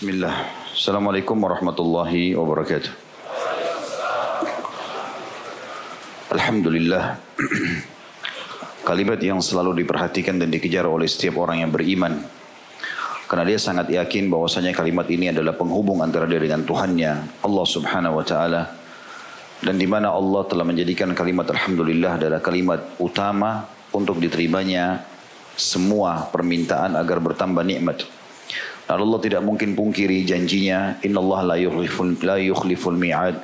Bismillah. Assalamualaikum warahmatullahi wabarakatuh. Alhamdulillah. Kalimat yang selalu diperhatikan dan dikejar oleh setiap orang yang beriman. Karena dia sangat yakin bahwasanya kalimat ini adalah penghubung antara dia dengan Tuhannya, Allah Subhanahu wa taala. Dan di mana Allah telah menjadikan kalimat alhamdulillah adalah kalimat utama untuk diterimanya semua permintaan agar bertambah nikmat. Dan Allah tidak mungkin pungkiri janjinya, Inna Allah la yukhliful, la mi'ad.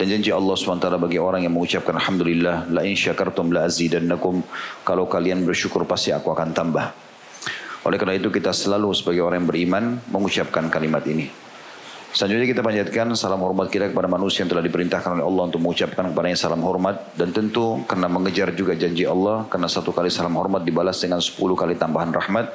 Dan janji Allah SWT bagi orang yang mengucapkan Alhamdulillah, la in syakartum la azidannakum. Kalau kalian bersyukur pasti aku akan tambah. Oleh karena itu kita selalu sebagai orang yang beriman mengucapkan kalimat ini. Selanjutnya kita panjatkan salam hormat kita kepada manusia yang telah diperintahkan oleh Allah untuk mengucapkan kepadanya salam hormat. Dan tentu karena mengejar juga janji Allah, karena satu kali salam hormat dibalas dengan sepuluh kali tambahan rahmat.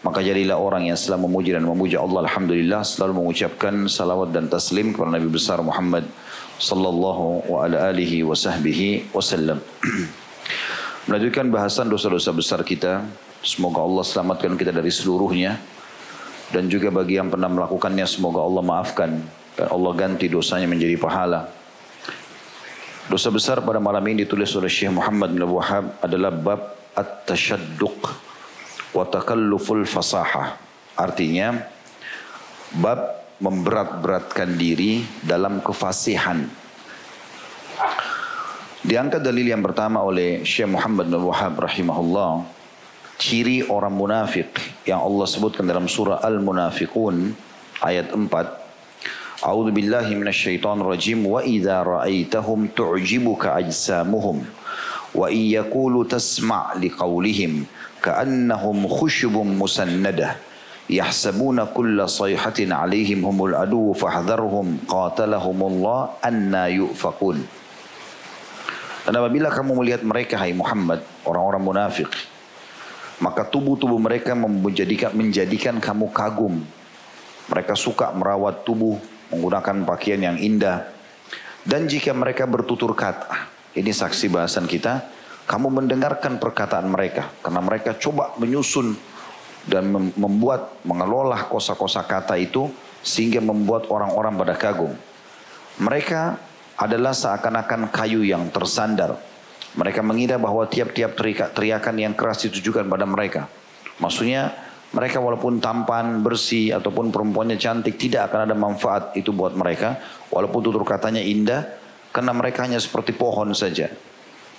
Maka jadilah orang yang selalu memuji dan memuja Allah Alhamdulillah selalu mengucapkan salawat dan taslim kepada Nabi besar Muhammad sallallahu wa ala alihi wa sahbihi wasallam. Melanjutkan bahasan dosa-dosa besar kita. Semoga Allah selamatkan kita dari seluruhnya. Dan juga bagi yang pernah melakukannya semoga Allah maafkan. Dan Allah ganti dosanya menjadi pahala. Dosa besar pada malam ini ditulis oleh Syekh Muhammad bin Wahab adalah bab at-tashadduq wa takalluful fasahah. Artinya bab memberat-beratkan diri dalam kefasihan. Diangkat dalil yang pertama oleh Syekh Muhammad bin Wahab rahimahullah. Ciri orang munafik yang Allah sebutkan dalam surah Al-Munafiqun ayat 4. A'udzu billahi minasyaitonir rajim wa idza ra'aitahum tu'jibuka ajsamuhum wa iyyakulu tasma' liqaulihim ka'annahum khushubun musannadah. Yahsabuna kulla sayhatin 'alaihim humul adu fahdharhum qatalahumullah anna yufaqun Dan apabila kamu melihat mereka hai Muhammad orang-orang munafik maka tubuh-tubuh mereka menjadikan menjadikan kamu kagum. Mereka suka merawat tubuh menggunakan pakaian yang indah. Dan jika mereka bertutur kata ini saksi bahasan kita, kamu mendengarkan perkataan mereka karena mereka coba menyusun dan membuat mengelola kosa-kosa kata itu sehingga membuat orang-orang pada kagum. Mereka adalah seakan-akan kayu yang tersandar. Mereka mengira bahwa tiap-tiap teriakan yang keras ditujukan pada mereka. Maksudnya mereka walaupun tampan, bersih ataupun perempuannya cantik tidak akan ada manfaat itu buat mereka. Walaupun tutur katanya indah karena mereka hanya seperti pohon saja.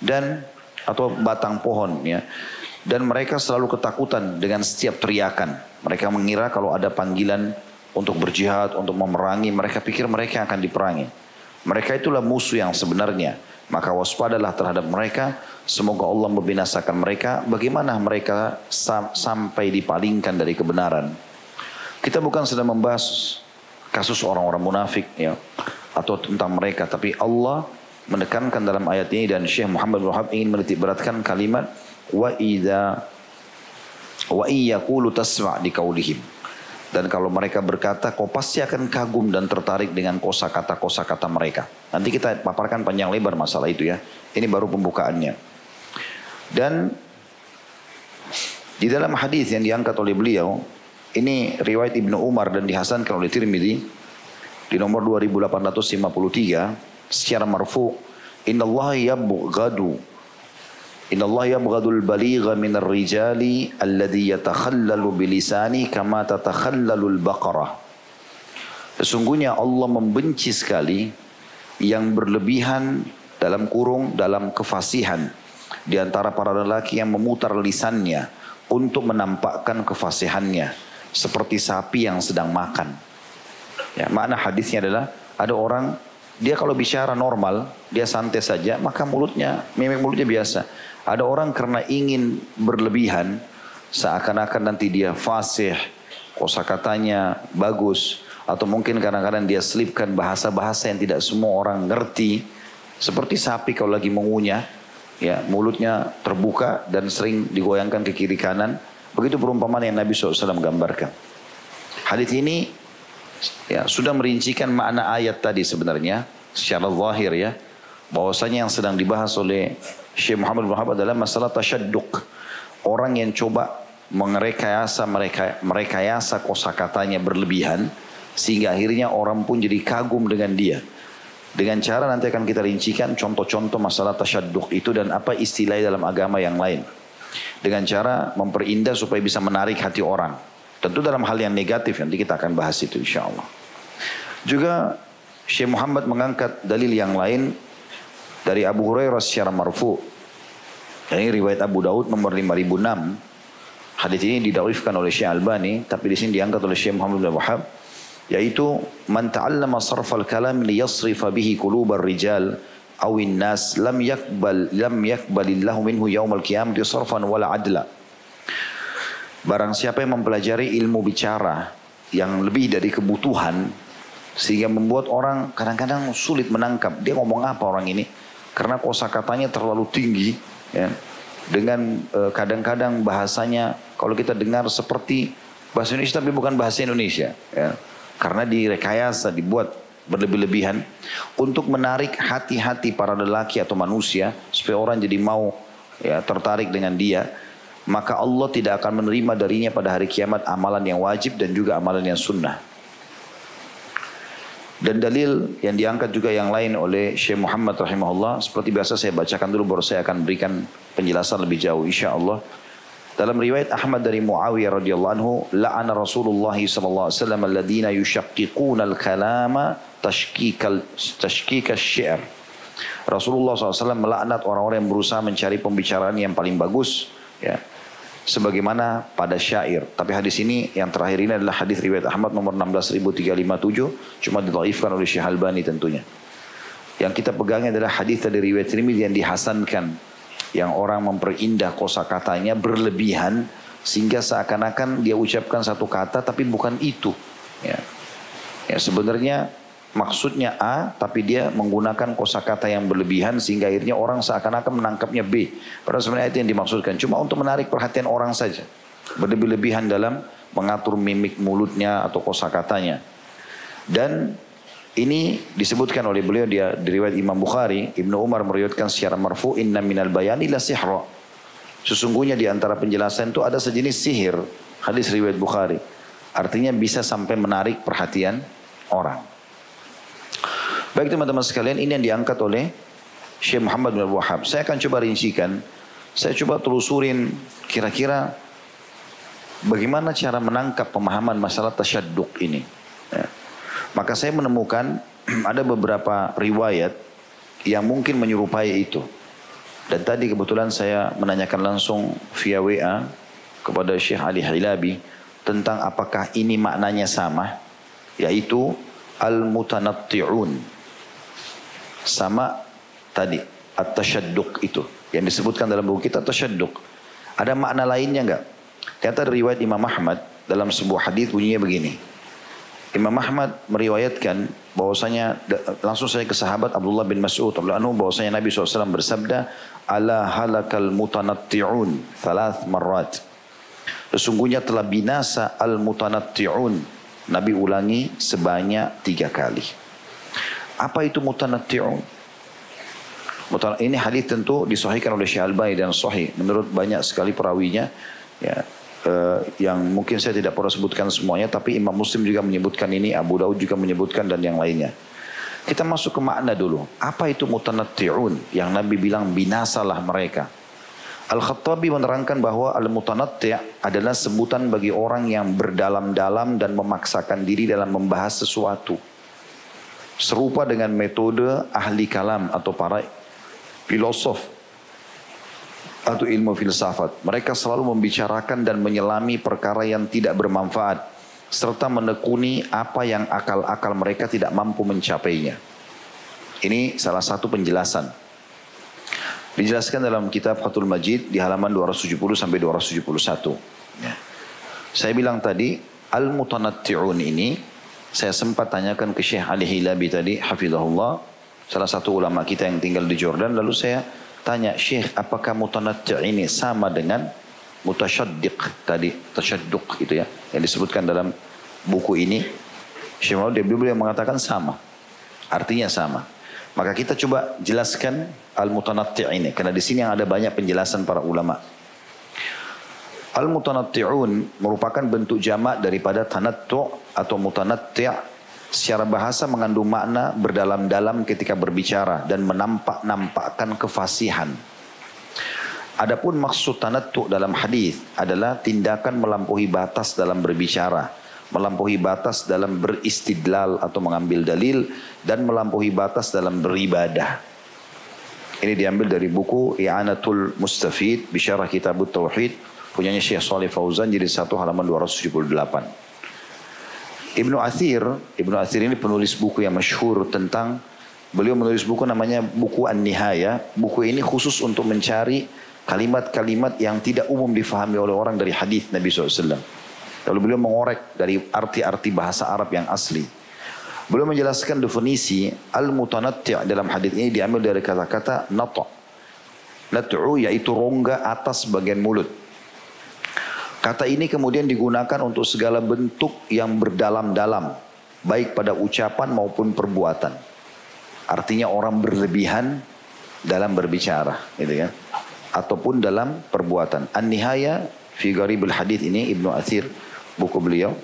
Dan atau batang pohon ya. Dan mereka selalu ketakutan dengan setiap teriakan. Mereka mengira kalau ada panggilan untuk berjihad, untuk memerangi, mereka pikir mereka akan diperangi. Mereka itulah musuh yang sebenarnya. Maka waspadalah terhadap mereka. Semoga Allah membinasakan mereka. Bagaimana mereka sam sampai dipalingkan dari kebenaran. Kita bukan sedang membahas kasus orang-orang munafik ya atau tentang mereka, tapi Allah menekankan dalam ayat ini dan Syekh Muhammad bin Wahab ingin menitik beratkan kalimat wa idza wa iyyaqulu tasma' di kaulihim. Dan kalau mereka berkata, kau pasti akan kagum dan tertarik dengan kosa kata-kosa kata mereka. Nanti kita paparkan panjang lebar masalah itu ya. Ini baru pembukaannya. Dan di dalam hadis yang diangkat oleh beliau, ini riwayat Ibnu Umar dan dihasankan oleh Tirmidzi di nomor 2853 secara marfu Inna Allah yabghadu Inna Allah yabghadul baligha min ar-rijali alladhi yatakhallalu bilisani kama tatakhallalu al-baqarah Sesungguhnya Allah membenci sekali yang berlebihan dalam kurung dalam kefasihan di antara para lelaki yang memutar lisannya untuk menampakkan kefasihannya seperti sapi yang sedang makan. Ya, makna hadisnya adalah ada orang dia kalau bicara normal, dia santai saja, maka mulutnya, mimik mulutnya biasa. Ada orang karena ingin berlebihan, seakan-akan nanti dia fasih, kosa katanya bagus, atau mungkin kadang-kadang dia selipkan bahasa-bahasa yang tidak semua orang ngerti, seperti sapi kalau lagi mengunyah, ya mulutnya terbuka dan sering digoyangkan ke kiri kanan. Begitu perumpamaan yang Nabi SAW gambarkan. Hadis ini ya sudah merincikan makna ayat tadi sebenarnya secara zahir ya bahwasanya yang sedang dibahas oleh Syekh Muhammad bin Wahab adalah masalah tasyadduq orang yang coba merekayasa mereka merekayasa kosakatanya berlebihan Sehingga akhirnya orang pun jadi kagum dengan dia. Dengan cara nanti akan kita rincikan contoh-contoh masalah tasyaduk itu dan apa istilah dalam agama yang lain. Dengan cara memperindah supaya bisa menarik hati orang. Tentu dalam hal yang negatif nanti kita akan bahas itu insya Allah. Juga Syekh Muhammad mengangkat dalil yang lain dari Abu Hurairah secara marfu. Ini riwayat Abu Daud nomor 5006. Hadis ini didaifkan oleh Syekh Albani, tapi di sini diangkat oleh Syekh Muhammad bin Wahab yaitu man ta'allama sarfal kalam liyasrifa bihi qulubar rijal awin nas lam yakbal lam yakbalillahu minhu yaumal qiyamati sarfan wala adla Barang siapa yang mempelajari ilmu bicara yang lebih dari kebutuhan sehingga membuat orang kadang-kadang sulit menangkap dia ngomong apa orang ini karena kosakatanya terlalu tinggi ya. Dengan eh, kadang-kadang bahasanya kalau kita dengar seperti bahasa Indonesia tapi bukan bahasa Indonesia ya. Karena direkayasa, dibuat berlebih-lebihan. Untuk menarik hati-hati para lelaki atau manusia supaya orang jadi mau ya tertarik dengan dia maka Allah tidak akan menerima darinya pada hari kiamat amalan yang wajib dan juga amalan yang sunnah dan dalil yang diangkat juga yang lain oleh Syekh Muhammad rahimahullah seperti biasa saya bacakan dulu baru saya akan berikan penjelasan lebih jauh insya Allah dalam riwayat Ahmad dari Muawiyah radhiyallahu anhu, la'ana Rasulullah sallallahu alaihi wasallam alladziina yushaqqiquna al-kalama tashkikal tashkikal syi'r. Rasulullah SAW melaknat orang-orang yang berusaha mencari pembicaraan yang paling bagus, ya. Sebagaimana pada syair. Tapi hadis ini yang terakhir ini adalah hadis riwayat Ahmad nomor 16357, cuma didhaifkan oleh Syekh Albani tentunya. Yang kita pegangnya adalah hadis dari riwayat Tirmidzi yang dihasankan yang orang memperindah kosa katanya berlebihan sehingga seakan-akan dia ucapkan satu kata tapi bukan itu ya, ya sebenarnya maksudnya A tapi dia menggunakan kosa kata yang berlebihan sehingga akhirnya orang seakan-akan menangkapnya B padahal sebenarnya itu yang dimaksudkan cuma untuk menarik perhatian orang saja berlebih-lebihan dalam mengatur mimik mulutnya atau kosa katanya dan ini disebutkan oleh beliau dia di riwayat Imam Bukhari, Ibnu Umar meriwayatkan secara marfu inna minal bayani la sihra. Sesungguhnya di antara penjelasan itu ada sejenis sihir. Hadis riwayat Bukhari. Artinya bisa sampai menarik perhatian orang. Baik teman-teman sekalian, ini yang diangkat oleh Syekh Muhammad bin Wahab. Saya akan coba rincikan. Saya coba telusurin kira-kira bagaimana cara menangkap pemahaman masalah tasyaduk ini. Ya. Maka saya menemukan ada beberapa riwayat yang mungkin menyerupai itu. Dan tadi kebetulan saya menanyakan langsung via WA kepada Syekh Ali Hilabi tentang apakah ini maknanya sama yaitu al-mutanatti'un sama tadi at-tasyadduq itu. Yang disebutkan dalam buku kita tasyadduq ada makna lainnya enggak kata riwayat Imam Ahmad dalam sebuah hadis bunyinya begini. Imam Ahmad meriwayatkan bahwasanya langsung saya ke sahabat Abdullah bin Mas'ud radhiyallahu bahwasanya Nabi SAW bersabda ala halakal mutanatti'un thalath marrat. Sesungguhnya telah binasa al mutanatti'un Nabi ulangi sebanyak tiga kali apa itu mutanatti'un? Ini hadis tentu disahihkan oleh Syekh dan sahih. Menurut banyak sekali perawinya ya uh, yang mungkin saya tidak perlu sebutkan semuanya tapi Imam Muslim juga menyebutkan ini Abu Daud juga menyebutkan dan yang lainnya. Kita masuk ke makna dulu. Apa itu mutanatti'un? Yang Nabi bilang binasalah mereka. Al-Khattabi menerangkan bahwa al-mutanatti' adalah sebutan bagi orang yang berdalam-dalam dan memaksakan diri dalam membahas sesuatu. Serupa dengan metode ahli kalam atau para filosof atau ilmu filsafat. Mereka selalu membicarakan dan menyelami perkara yang tidak bermanfaat serta menekuni apa yang akal-akal mereka tidak mampu mencapainya. Ini salah satu penjelasan. Dijelaskan dalam kitab Fathul Majid di halaman 270 sampai 271. Ya. Saya bilang tadi al-mutanatti'un ini saya sempat tanyakan ke Syekh Ali Hilabi tadi hafizahullah salah satu ulama kita yang tinggal di Jordan. Lalu saya Tanya Syekh apakah mutanatti' ini sama dengan mutasyaddiq tadi? Tasyadduq itu ya yang disebutkan dalam buku ini. Syekh dia beliau mengatakan sama. Artinya sama. Maka kita coba jelaskan al mutanatti' ini karena di sini yang ada banyak penjelasan para ulama Al-mutanatti'un merupakan bentuk jamak daripada tanattu' atau mutanatti' secara bahasa mengandung makna berdalam-dalam ketika berbicara dan menampak-nampakkan kefasihan. Adapun maksud tanattu' dalam hadis adalah tindakan melampaui batas dalam berbicara, melampaui batas dalam beristidlal atau mengambil dalil dan melampaui batas dalam beribadah. Ini diambil dari buku I'anatul Mustafid Bisyarah Kitabut Tauhid punyanya Syekh Saleh Fauzan jadi satu halaman 278. Ibnu Athir, Ibnu Athir ini penulis buku yang masyhur tentang beliau menulis buku namanya buku An-Nihaya. Buku ini khusus untuk mencari kalimat-kalimat yang tidak umum difahami oleh orang dari hadis Nabi SAW. Lalu beliau mengorek dari arti-arti bahasa Arab yang asli. Beliau menjelaskan definisi al-mutanatti' dalam hadis ini diambil dari kata-kata nata'. Nat'u yaitu rongga atas bagian mulut. Kata ini kemudian digunakan untuk segala bentuk yang berdalam-dalam, baik pada ucapan maupun perbuatan. Artinya orang berlebihan dalam berbicara, gitu kan? Ataupun dalam perbuatan. An-Nihaya fi Gharibul Hadith ini Ibnu Athir buku beliau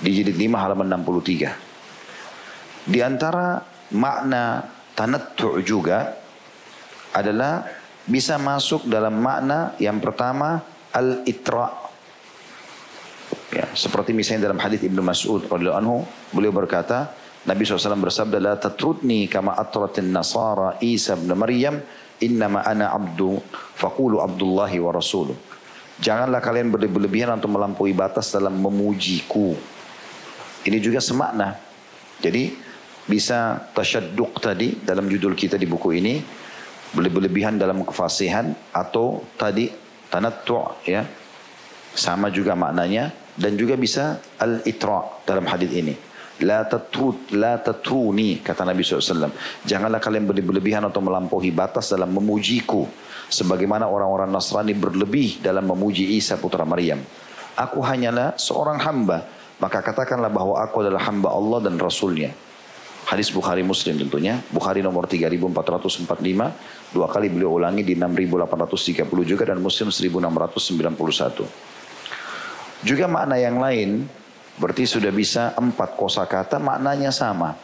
di jilid 5 halaman 63. Di antara makna tanattu' juga adalah bisa masuk dalam makna yang pertama al-itra. Ya, seperti misalnya dalam hadis Ibnu Mas'ud radhiyallahu anhu, beliau berkata, Nabi SAW bersabda, "La tatrudni kama atratin nasara Isa bin Maryam, innama ana abdu, faqulu Abdullahi wa rasuluh." Janganlah kalian berlebihan untuk melampaui batas dalam memujiku. Ini juga semakna. Jadi bisa tasyadduk tadi dalam judul kita di buku ini berlebihan dalam kefasihan atau tadi tanattu' ya. Sama juga maknanya dan juga bisa al-itra dalam hadis ini. La tatrut, la tatruni, kata Nabi SAW. Janganlah kalian berlebihan atau melampaui batas dalam memujiku. Sebagaimana orang-orang Nasrani berlebih dalam memuji Isa putra Maryam. Aku hanyalah seorang hamba. Maka katakanlah bahwa aku adalah hamba Allah dan Rasulnya. Hadis Bukhari Muslim tentunya. Bukhari nomor 3445. Dua kali beliau ulangi di 6830 juga dan Muslim 1691. Juga makna yang lain. Berarti sudah bisa empat kosa kata maknanya sama.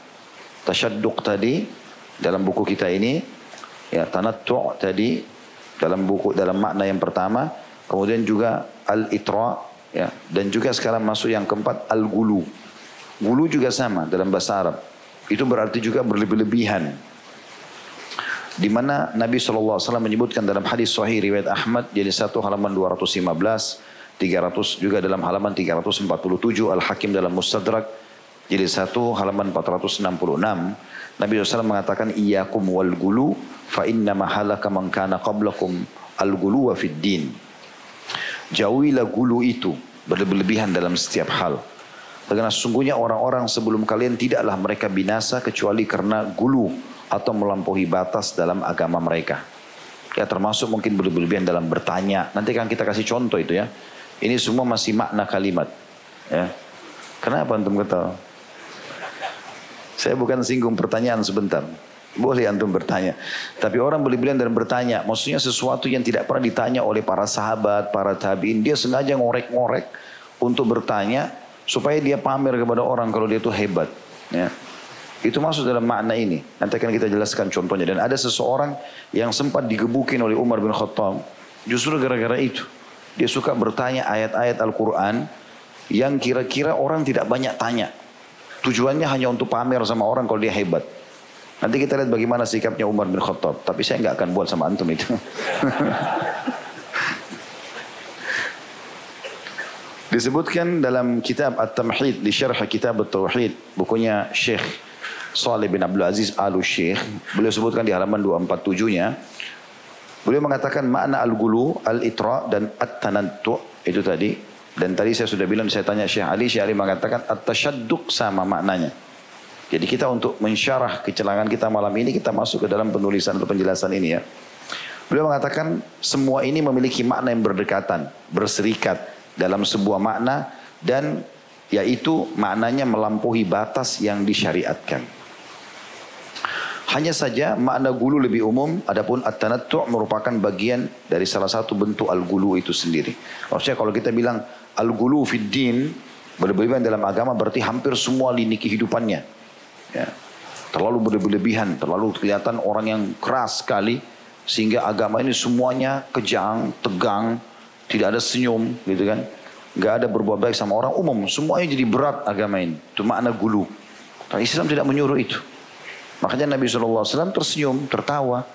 Tasyadduk tadi dalam buku kita ini. Ya tanattu' tadi dalam buku dalam makna yang pertama. Kemudian juga al-itra. Ya, dan juga sekarang masuk yang keempat al-gulu. Gulu juga sama dalam bahasa Arab. Itu berarti juga berlebih-lebihan. Di mana Nabi SAW menyebutkan dalam hadis sahih riwayat Ahmad jadi satu halaman 215, 300 juga dalam halaman 347 Al-Hakim dalam Mustadrak jadi satu halaman 466 Nabi SAW mengatakan iyakum wal gulu fa inna mahalaka man kana qablakum al gulu wa fid din. Jauhilah gulu itu berlebihan dalam setiap hal. Karena sesungguhnya orang-orang sebelum kalian tidaklah mereka binasa kecuali karena gulu atau melampaui batas dalam agama mereka. Ya termasuk mungkin berlebihan dalam bertanya. Nanti kan kita kasih contoh itu ya. Ini semua masih makna kalimat. Ya. Kenapa antum ketawa? Saya bukan singgung pertanyaan sebentar. Boleh antum bertanya. Tapi orang berlebihan dan bertanya. Maksudnya sesuatu yang tidak pernah ditanya oleh para sahabat, para tabiin. Dia sengaja ngorek-ngorek untuk bertanya supaya dia pamer kepada orang kalau dia itu hebat. Ya. Itu masuk dalam makna ini. Nanti akan kita jelaskan contohnya. Dan ada seseorang yang sempat digebukin oleh Umar bin Khattab. Justru gara-gara itu. Dia suka bertanya ayat-ayat Al-Quran yang kira-kira orang tidak banyak tanya. Tujuannya hanya untuk pamer sama orang kalau dia hebat. Nanti kita lihat bagaimana sikapnya Umar bin Khattab. Tapi saya nggak akan buat sama antum itu. Disebutkan dalam kitab At-Tamhid di syarah kitab At-Tauhid. Bukunya Syekh Saleh bin Abdul Aziz Al Syekh. Beliau sebutkan di halaman 247-nya. Beliau mengatakan makna al-gulu, al-itra dan at-tanattu itu tadi. Dan tadi saya sudah bilang, saya tanya Syekh Ali, Syekh Ali mengatakan at-tasyadduk sama maknanya. Jadi kita untuk mensyarah kecelangan kita malam ini, kita masuk ke dalam penulisan atau penjelasan ini ya. Beliau mengatakan semua ini memiliki makna yang berdekatan, berserikat dalam sebuah makna dan yaitu maknanya melampaui batas yang disyariatkan. Hanya saja makna gulu lebih umum, adapun at-tanattu' merupakan bagian dari salah satu bentuk al-gulu itu sendiri. Maksudnya kalau kita bilang al-gulu fid din, berlebihan dalam agama berarti hampir semua lini kehidupannya. Ya. Terlalu berlebihan, terlalu kelihatan orang yang keras sekali, sehingga agama ini semuanya kejang, tegang, tidak ada senyum gitu kan. Gak ada berbuat baik sama orang umum, semuanya jadi berat agama ini. Itu makna gulu. Tapi Islam tidak menyuruh itu. Makanya Nabi SAW tersenyum, tertawa.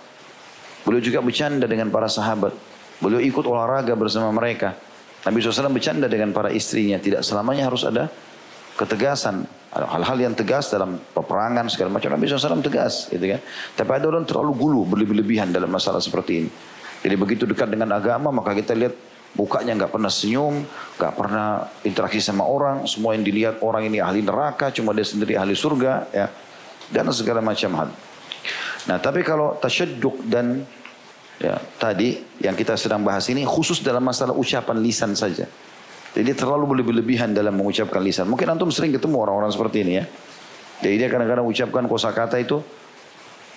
Beliau juga bercanda dengan para sahabat. Beliau ikut olahraga bersama mereka. Nabi SAW bercanda dengan para istrinya. Tidak selamanya harus ada ketegasan. Hal-hal yang tegas dalam peperangan segala macam. Nabi SAW tegas. Gitu kan. Tapi ada orang terlalu gulu, berlebihan dalam masalah seperti ini. Jadi begitu dekat dengan agama maka kita lihat mukanya nggak pernah senyum, nggak pernah interaksi sama orang. Semua yang dilihat orang ini ahli neraka, cuma dia sendiri ahli surga. Ya dan segala macam hal. Nah, tapi kalau tasyadduk dan ya, tadi yang kita sedang bahas ini khusus dalam masalah ucapan lisan saja. Jadi terlalu berlebihan dalam mengucapkan lisan. Mungkin antum sering ketemu orang-orang seperti ini ya. Jadi dia kadang-kadang ucapkan kosakata itu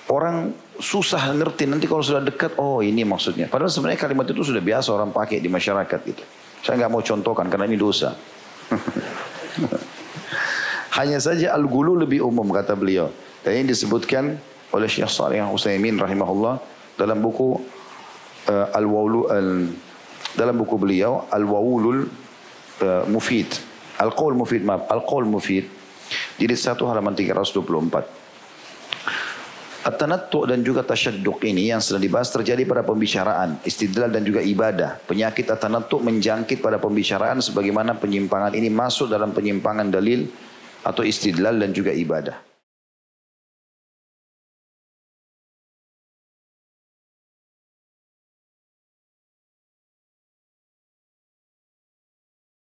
orang susah ngerti nanti kalau sudah dekat oh ini maksudnya. Padahal sebenarnya kalimat itu sudah biasa orang pakai di masyarakat gitu. Saya nggak mau contohkan karena ini dosa. Hanya saja al-gulu lebih umum kata beliau. Dan ini disebutkan oleh Syekh Salih Utsaimin rahimahullah dalam buku uh, Al-Wawlu al, dalam buku beliau Al-Wawulul uh, Mufid. Al-Qaul Mufid maaf, Al-Qaul Mufid. Jadi satu halaman 324. At-tanattu dan juga tasyadduq ini yang sedang dibahas terjadi pada pembicaraan, istidlal dan juga ibadah. Penyakit at-tanattu menjangkit pada pembicaraan sebagaimana penyimpangan ini masuk dalam penyimpangan dalil atau istidlal dan juga ibadah.